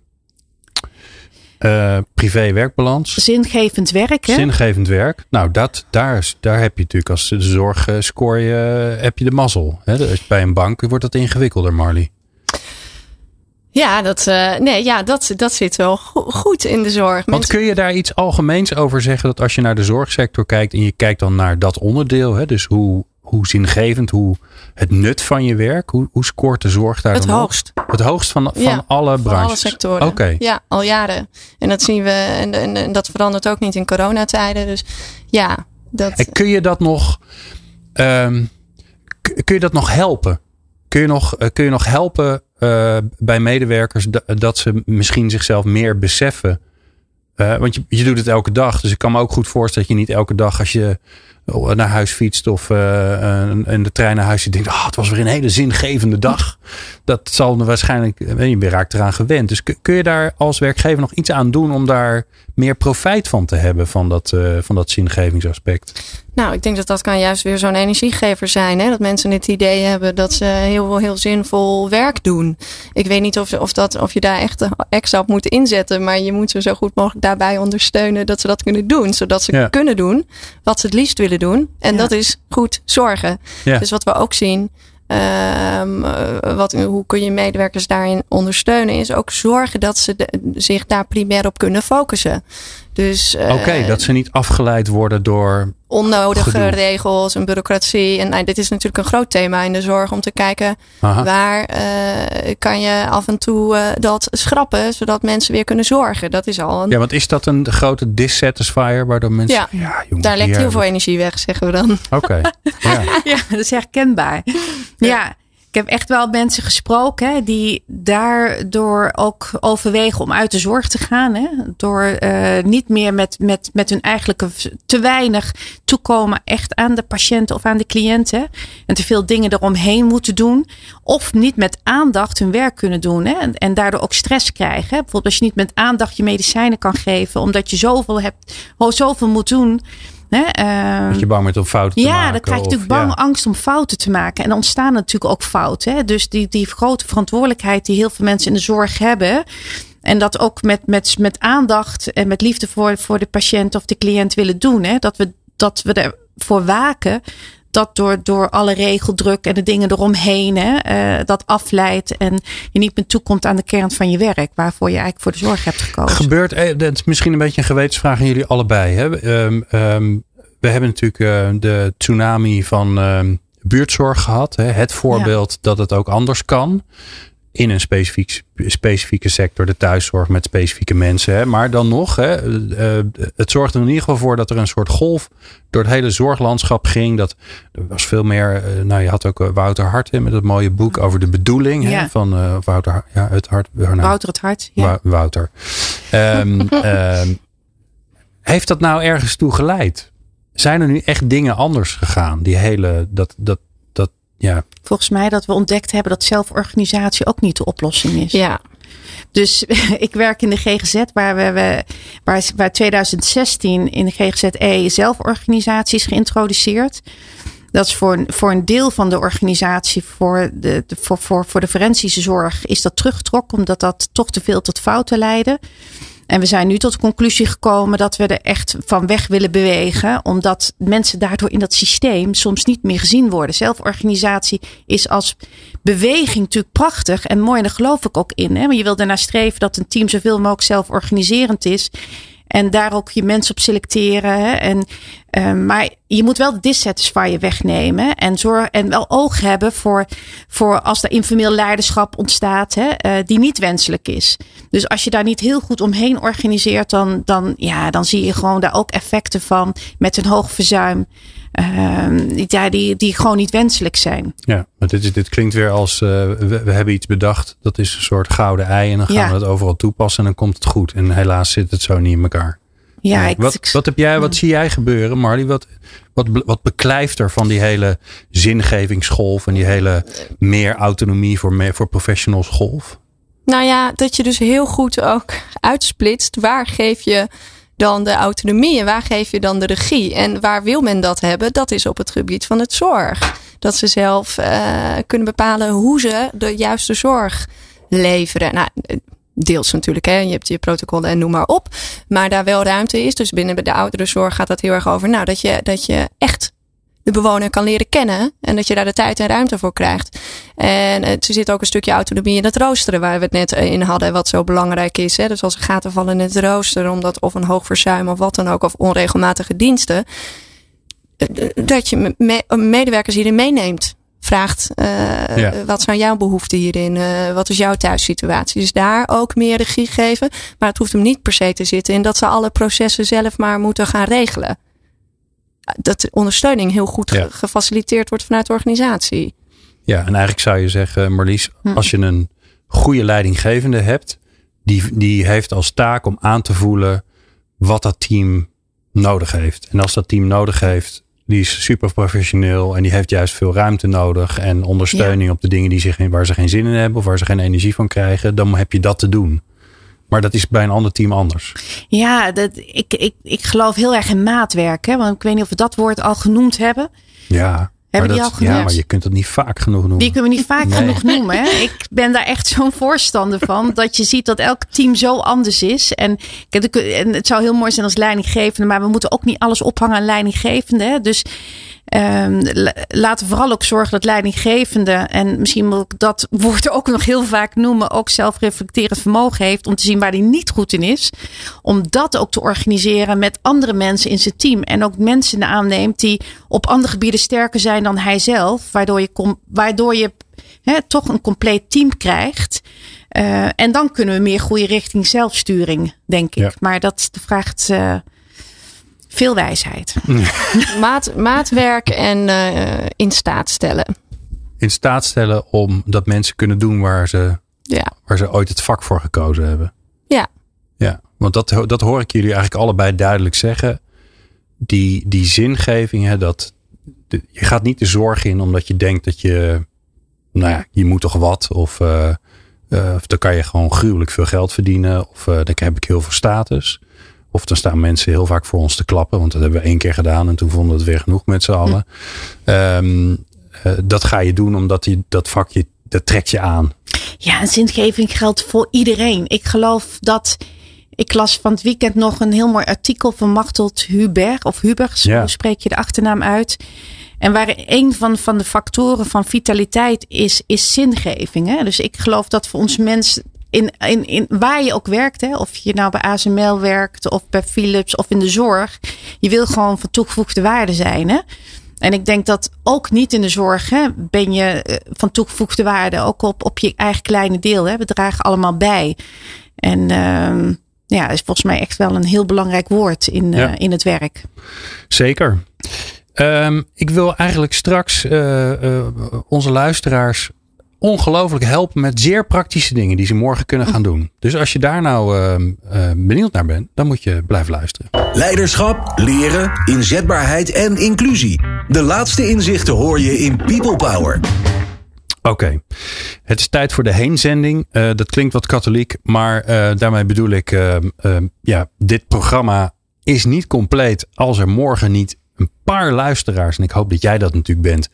uh, privé-werkbalans. Zingevend werk, hè? Zingevend werk. Nou, dat, daar, daar heb je natuurlijk als de zorg uh, scoor je, heb je de mazzel. Hè? Dus bij een bank wordt dat ingewikkelder, Marley. Ja, dat, uh, nee, ja dat, dat zit wel goed in de zorg. Want kun je daar iets algemeens over zeggen? Dat als je naar de zorgsector kijkt en je kijkt dan naar dat onderdeel. Hè, dus hoe, hoe zingevend, hoe het nut van je werk, hoe, hoe scoort de zorg daar het dan hoogst. Op? Het hoogst van, van alle branches? alle sectoren. Oké. Ja, al jaren. En dat zien we, en, en, en, dat verandert ook niet in coronatijden. Dus ja. Dat... En kun je dat nog, um, kun je dat nog helpen? Kun je nog, kun je nog helpen uh, bij medewerkers dat, dat ze misschien zichzelf meer beseffen? Uh, want je, je doet het elke dag. Dus ik kan me ook goed voorstellen dat je niet elke dag als je naar huis fietst of uh, in de trein naar huis je denkt, oh, het was weer een hele zingevende dag. Dat zal waarschijnlijk, je raakt eraan gewend. Dus kun je daar als werkgever nog iets aan doen om daar meer profijt van te hebben van dat, van dat zingevingsaspect? Nou, ik denk dat dat kan juist weer zo'n energiegever zijn. Hè? Dat mensen het idee hebben dat ze heel, heel zinvol werk doen. Ik weet niet of, of, dat, of je daar echt extra op moet inzetten. Maar je moet ze zo goed mogelijk daarbij ondersteunen dat ze dat kunnen doen. Zodat ze ja. kunnen doen wat ze het liefst willen doen. En ja. dat is goed zorgen. Ja. Dus wat we ook zien. Um, wat, hoe kun je medewerkers daarin ondersteunen? Is ook zorgen dat ze de, zich daar primair op kunnen focussen. Dus, Oké, okay, uh, dat ze niet afgeleid worden door. Onnodige gedoe. regels en bureaucratie. En nou, dit is natuurlijk een groot thema in de zorg om te kijken Aha. waar uh, kan je af en toe uh, dat schrappen, zodat mensen weer kunnen zorgen. Dat is al een. Ja, want is dat een grote dissatisfier waardoor mensen. Ja, ja jongen, daar lekt heel veel energie weg, zeggen we dan. Oké. Okay. ja. ja, dat is herkenbaar. ja. ja. Heb echt wel mensen gesproken hè, die daardoor ook overwegen om uit de zorg te gaan. Hè, door uh, niet meer met, met, met hun eigenlijke te weinig toekomen echt aan de patiënten of aan de cliënten. En te veel dingen eromheen moeten doen. Of niet met aandacht hun werk kunnen doen. Hè, en, en daardoor ook stress krijgen. Hè. Bijvoorbeeld als je niet met aandacht je medicijnen kan geven. Omdat je zoveel, hebt, zoveel moet doen. Hè, uh, dat je bang bent om fouten ja, te maken. Ja, dan krijg je of, natuurlijk bang ja. angst om fouten te maken. En dan ontstaan natuurlijk ook fouten. Hè? Dus die, die grote verantwoordelijkheid die heel veel mensen in de zorg hebben. En dat ook met, met, met aandacht en met liefde voor, voor de patiënt of de cliënt willen doen. Hè? Dat, we, dat we ervoor waken dat door, door alle regeldruk en de dingen eromheen, hè, uh, dat afleidt en je niet meer toekomt aan de kern van je werk, waarvoor je eigenlijk voor de zorg hebt gekozen. Gebeurt, eh, dat is misschien een beetje een gewetensvraag aan jullie allebei. Hè? Um, um, we hebben natuurlijk uh, de tsunami van um, buurtzorg gehad. Hè? Het voorbeeld ja. dat het ook anders kan. In een specifiek, specifieke sector, de thuiszorg met specifieke mensen. Hè. Maar dan nog, hè, eh, het zorgt er in ieder geval voor dat er een soort golf door het hele zorglandschap ging. Dat er was veel meer. eh, nou, je had ook eh, Wouter Hart hè, met het mooie boek over de bedoeling hè, van eh, Wouter. Ja, het hart. nou, Wouter het hart. Ja. Wou- Wouter. Ehm, ehm, heeft dat nou ergens toe geleid? Zijn er nu echt dingen anders gegaan? Die hele, dat, dat, ja. Volgens mij dat we ontdekt hebben dat zelforganisatie ook niet de oplossing is. Ja, Dus ik werk in de GGZ, waar, we, we, waar, waar 2016 in de GGZ-E zelforganisatie is geïntroduceerd. Dat is voor, een- voor een deel van de organisatie, voor de, de- voor, voor, voor de forensische zorg, is dat teruggetrokken, omdat dat toch te veel tot fouten leidde. En we zijn nu tot de conclusie gekomen dat we er echt van weg willen bewegen. Omdat mensen daardoor in dat systeem soms niet meer gezien worden. Zelforganisatie is als beweging natuurlijk prachtig en mooi. En daar geloof ik ook in. Hè? Maar je wil daarna streven dat een team zoveel mogelijk zelforganiserend is. En daar ook je mensen op selecteren. Hè? En, eh, maar je moet wel de dissatisfier wegnemen. En, zorg, en wel oog hebben voor, voor als er informeel leiderschap ontstaat. Hè? eh, die niet wenselijk is. Dus als je daar niet heel goed omheen organiseert. Dan, dan, ja, dan zie je gewoon daar ook effecten van. Met een hoog verzuim. Eh, ja, die, die gewoon niet wenselijk zijn. Ja, maar dit, is, dit klinkt weer als eh, we, we hebben iets bedacht. Dat is een soort gouden ei. En dan gaan Ja. we het overal toepassen. En dan komt het goed. En helaas zit het zo niet in elkaar. Ja, Nee. ik, wat, ik- wat heb jij, wat zie jij gebeuren, Marley? Wat, wat, wat beklijft er van die hele zingevingsgolf en die hele meer autonomie voor, meer, voor professionals golf? Nou ja, dat je dus heel goed ook uitsplitst. Waar geef je dan de autonomie en waar geef je dan de regie? En waar wil men dat hebben? Dat is op het gebied van het zorg. Dat ze zelf eh, kunnen bepalen hoe ze de juiste zorg leveren. Nou, deels natuurlijk, hè. je hebt je protocollen en noem maar op. Maar daar wel ruimte is. Dus binnen de ouderenzorg gaat dat heel erg over. Nou, dat je, dat je echt de bewoner kan leren kennen. En dat je daar de tijd en ruimte voor krijgt. En er zit ook een stukje autonomie in het roosteren, waar we het net in hadden, wat zo belangrijk is. Hè? Dus als er gaten vallen in het roosteren, omdat of een hoog verzuim of wat dan ook, of onregelmatige diensten, eh, dat je me- medewerkers hierin meeneemt. Vraagt, eh, Ja. wat zijn jouw behoeften hierin? Eh, wat is jouw thuissituatie? Dus daar ook meer regie geven. Maar het hoeft hem niet per se te zitten in dat ze alle processen zelf maar moeten gaan regelen. Dat de ondersteuning heel goed Ja. gefaciliteerd wordt vanuit de organisatie. Ja, en eigenlijk zou je zeggen, Marlies, Hm. als je een goede leidinggevende hebt, die, die heeft als taak om aan te voelen wat dat team nodig heeft. En als dat team nodig heeft, die is super professioneel en die heeft juist veel ruimte nodig en ondersteuning op de dingen die zich, waar ze geen zin in hebben of waar ze geen energie van krijgen, dan heb je dat te doen. Maar dat is bij een ander team anders. Ja, dat, ik, ik, ik geloof heel erg in maatwerk. Hè? Want ik weet niet of we dat woord al genoemd hebben. Ja, Hebben maar die dat, al ja, genoemd? maar je kunt het niet vaak genoeg noemen. Die kunnen we niet vaak Nee. genoeg noemen. Hè? Ik ben daar echt zo'n voorstander van. Dat je ziet dat elk team zo anders is. En, en het zou heel mooi zijn als leidinggevende. Maar we moeten ook niet alles ophangen aan leidinggevende. Hè? Dus ehm, la- laten we vooral ook zorgen dat leidinggevende. En misschien moet ik dat woord ook nog heel vaak noemen. Ook zelfreflecterend vermogen heeft. Om te zien waar hij niet goed in is. Om dat ook te organiseren met andere mensen in zijn team. En ook mensen aanneemt die op andere gebieden sterker zijn dan hij zelf. Waardoor je, waardoor je toch een compleet team krijgt. Eh, en dan kunnen we meer groeien richting zelfsturing, denk ik. Ja. Maar dat vraagt eh, veel wijsheid. Maat, maatwerk en eh, in staat stellen. In staat stellen om dat mensen kunnen doen waar ze, Ja. waar ze ooit het vak voor gekozen hebben. Ja. Ja, want dat, dat hoor ik jullie eigenlijk allebei duidelijk zeggen. Die, die zingeving, hè, dat de- je gaat niet de zorg in omdat je denkt dat je, nou ja, je moet toch wat. Of, eh, eh, of dan kan je gewoon gruwelijk veel geld verdienen. Of dan heb ik heel veel status. Of dan staan mensen heel vaak voor ons te klappen. Want dat hebben we één keer gedaan en toen vonden we het weer genoeg met z'n allen. Ehm, eh, dat ga je doen omdat je, dat vakje, dat trekt je aan. Ja, en zingeving geldt voor iedereen. Ik geloof dat. Ik las van het weekend nog een heel mooi artikel van Machteld Huber. Of Hubers, Ja. hoe spreek je de achternaam uit? En waar een van, van de factoren van vitaliteit is, is zingeving. Hè? Dus ik geloof dat voor ons mens, in, in, in, waar je ook werkt, hè? of je nou bij ASML werkt, of bij Philips, of in de zorg, je wil gewoon van toegevoegde waarde zijn. Hè? En ik denk dat ook niet in de zorg hè, ben je eh, van toegevoegde waarde. Ook op, op je eigen kleine deel. Hè. We dragen allemaal bij. En uh, ja, is volgens mij echt wel een heel belangrijk woord in, uh, in het werk. Zeker. Um, ik wil eigenlijk straks uh, onze luisteraars ongelooflijk helpen met zeer praktische dingen die ze morgen kunnen gaan doen. Dus als je daar nou uh, uh, benieuwd naar bent, dan moet je blijven luisteren. Leiderschap, leren, inzetbaarheid en inclusie. De laatste inzichten hoor je in People Power. Oké, okay. het is tijd voor de heenzending. Uh, dat klinkt wat katholiek, maar daarmee bedoel ik, ja, dit programma is niet compleet als er morgen niet een paar luisteraars, en ik hoop dat jij dat natuurlijk bent,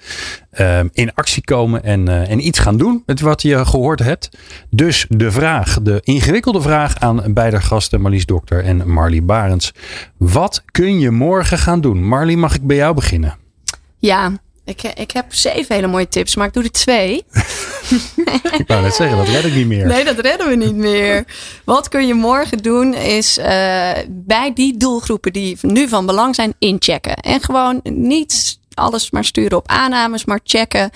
uh, in actie komen en, uh, en iets gaan doen met wat je gehoord hebt. Dus de vraag, de ingewikkelde vraag aan beide gasten, Marlies Dokter en Marlie Barends. Wat kun je morgen gaan doen? Marlie, mag ik bij jou beginnen? Ja, ik, ik heb zeven hele mooie tips, maar ik doe er twee. ik wou net zeggen, dat red ik niet meer. Nee, dat redden we niet meer. Wat kun je morgen doen is uh, bij die doelgroepen die nu van belang zijn, inchecken. En gewoon niet alles maar sturen op aannames, maar checken.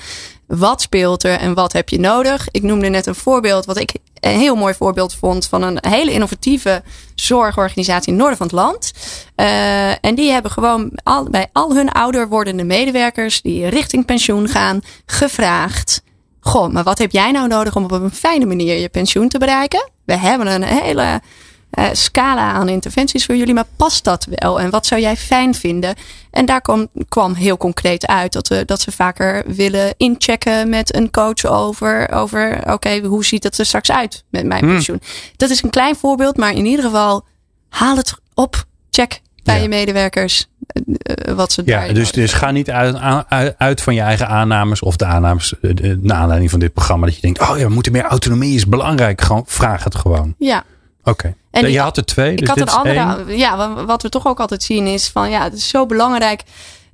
Wat speelt er en wat heb je nodig? Ik noemde net een voorbeeld wat ik een heel mooi voorbeeld vond van een hele innovatieve zorgorganisatie in het noorden van het land. Uh, en die hebben gewoon al, bij al hun ouder wordende medewerkers die richting pensioen gaan, gevraagd. Goh, maar wat heb jij nou nodig om op een fijne manier je pensioen te bereiken? We hebben een hele uh, scala aan interventies voor jullie, maar past dat wel? En wat zou jij fijn vinden? En daar kwam, kwam heel concreet uit dat, we, dat ze vaker willen inchecken met een coach over, over oké, okay, hoe ziet het er straks uit met mijn hmm. pensioen? Dat is een klein voorbeeld, maar in ieder geval haal het op, check bij ja. je medewerkers. Uh, wat ze ja, dus, dus ga niet uit, uit, uit, van je eigen aannames of de aannames naar aanleiding van dit programma. Dat je denkt, oh ja, we moeten meer autonomie is belangrijk. Gewoon vraag het gewoon. Ja. Oké. Okay. je had er twee. Ik dus had dit een andere. Één. Ja, wat we toch ook altijd zien is van ja, het is zo belangrijk.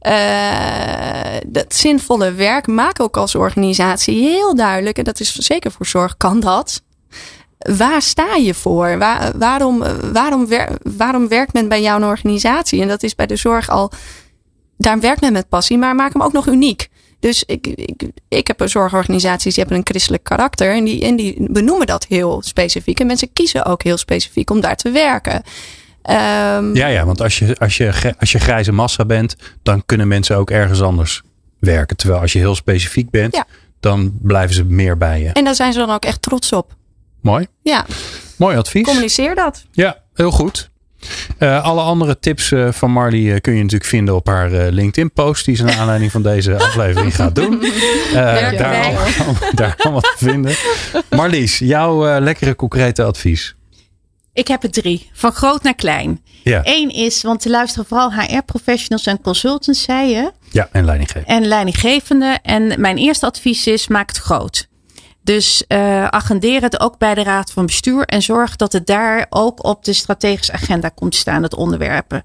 Uh, dat zinvolle werk maken ook als organisatie heel duidelijk. En dat is zeker voor zorg kan dat. Waar sta je voor? Waar, waarom, waarom, wer, waarom werkt men bij jouw organisatie? En dat is bij de zorg al. Daar werkt men met passie, maar maak hem ook nog uniek. Dus ik, ik, ik heb een zorgorganisaties die hebben een christelijk karakter. En die, en die benoemen dat heel specifiek. En mensen kiezen ook heel specifiek om daar te werken. Um, ja, ja, want als je, als, je, als je grijze massa bent, dan kunnen mensen ook ergens anders werken. Terwijl als je heel specifiek bent, ja. dan blijven ze meer bij je. En daar zijn ze dan ook echt trots op. Mooi. Ja. Mooi advies. Communiceer dat. Ja, heel goed. Uh, alle andere tips uh, van Marlie uh, kun je natuurlijk vinden op haar LinkedIn-post. Die ze naar aanleiding van deze aflevering gaat doen. daar, allemaal, daar allemaal te vinden. Marlies, jouw lekkere concrete advies. Ik heb er drie. Van groot naar klein. Ja. Eén is, want te luisteren vooral HR-professionals en consultants, zei je. Ja, en leidinggevende. En leidinggevende. En mijn eerste advies is, maak het groot. Dus uh, agendeer het ook bij de Raad van Bestuur en zorg dat het daar ook op de strategische agenda komt staan, het onderwerpen.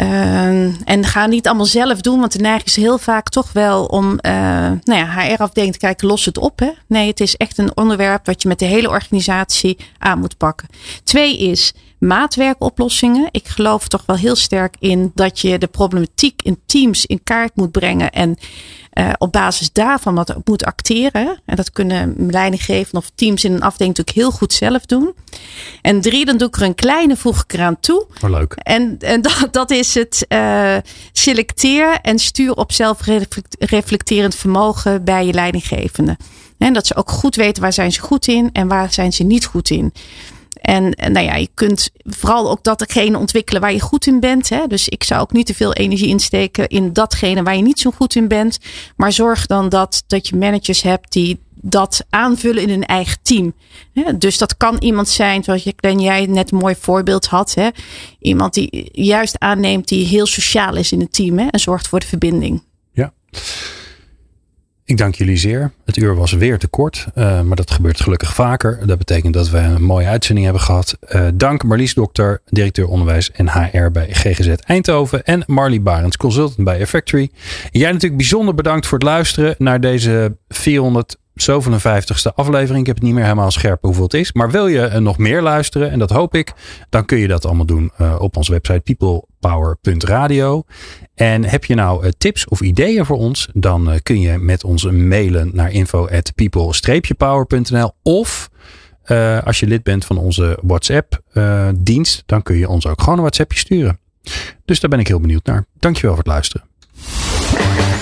Uh, en ga niet allemaal zelf doen, want de neiging is heel vaak toch wel om uh, nou ja, HR-afdeling te kijken, los het op. Hè? Nee, het is echt een onderwerp wat je met de hele organisatie aan moet pakken. Twee is maatwerkoplossingen. Ik geloof toch wel heel sterk in dat je de problematiek in teams in kaart moet brengen en uh, op basis daarvan wat moet acteren. En dat kunnen leidinggevenden of teams in een afdeling natuurlijk heel goed zelf doen. En drie, dan doe ik er een kleine voeg ik eraan toe. Oh, leuk. En, en dat, dat is het uh, selecteer en stuur op zelfreflecterend vermogen bij je leidinggevende. En dat ze ook goed weten waar zijn ze goed in en waar zijn ze niet goed in. En, nou ja, je kunt vooral ook datgene ontwikkelen waar je goed in bent. Hè? Dus ik zou ook niet te veel energie insteken in datgene waar je niet zo goed in bent. Maar zorg dan dat, dat je managers hebt die dat aanvullen in hun eigen team. Dus dat kan iemand zijn, zoals jij net een mooi voorbeeld had. Hè? Iemand die juist aanneemt die heel sociaal is in het team hè? en zorgt voor de verbinding. Ja. Ik dank jullie zeer. Het uur was weer te kort, uh, maar dat gebeurt gelukkig vaker. Dat betekent dat we een mooie uitzending hebben gehad. Uh, dank Marlies Dokter, directeur onderwijs en HR bij GGZ Eindhoven. En Marlie Barends, consultant bij Effectory. Jij natuurlijk bijzonder bedankt voor het luisteren naar deze 400 zoveel een vijftigste aflevering. Ik heb het niet meer helemaal scherp hoeveel het is. Maar wil je nog meer luisteren, en dat hoop ik, dan kun je dat allemaal doen op onze website peoplepower.radio. En heb je nou tips of ideeën voor ons, dan kun je met ons mailen naar info at people-power.nl of als je lid bent van onze WhatsApp-dienst, dan kun je ons ook gewoon een WhatsAppje sturen. Dus daar ben ik heel benieuwd naar. Dankjewel voor het luisteren.